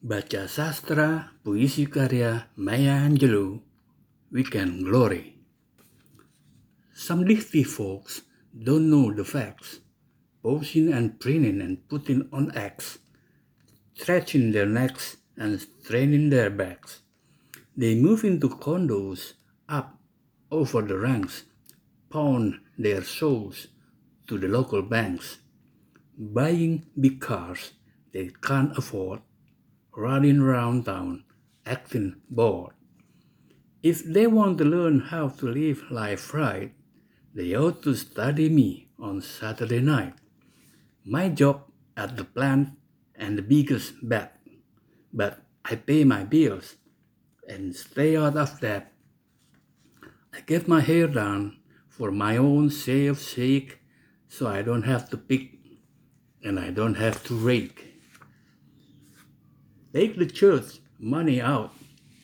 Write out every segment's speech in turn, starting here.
Baca sastra puisi karya Maya Angelou, Weekend Glory. Some difty folks don't know the facts, posing and printing and putting on acts, stretching their necks and straining their backs. They move into condos up over the ranks, pawn their souls to the local banks, buying big cars they can't afford, running around town, acting bored. If they want to learn how to live life right, they ought to study me on Saturday night. My job at the plant and the biggest bet, but I pay my bills and stay out of debt. I get my hair done for my own safe sake so I don't have to pick and I don't have to rake. Take the church money out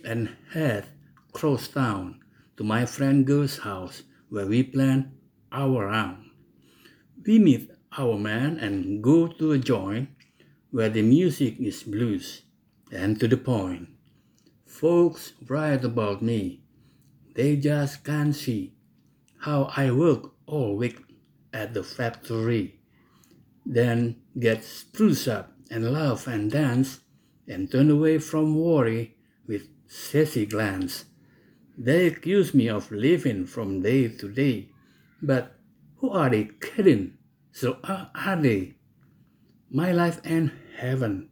and head cross town to my friend girl's house where we plan our round. We meet our man and go to a joint where the music is blues and to the point. Folks write about me. They just can't see how I work all week at the factory. Then get spruce up and laugh and dance and turn away from worry with sassy glance. They accuse me of living from day to day, but who are they kidding? So are, are they? My life ain't heaven,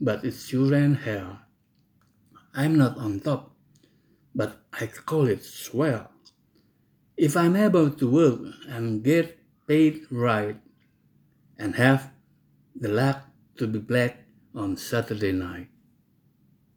but it's sure and hell. I'm not on top, but I call it swell. If I'm able to work and get paid right and have the luck to be black on Saturday night.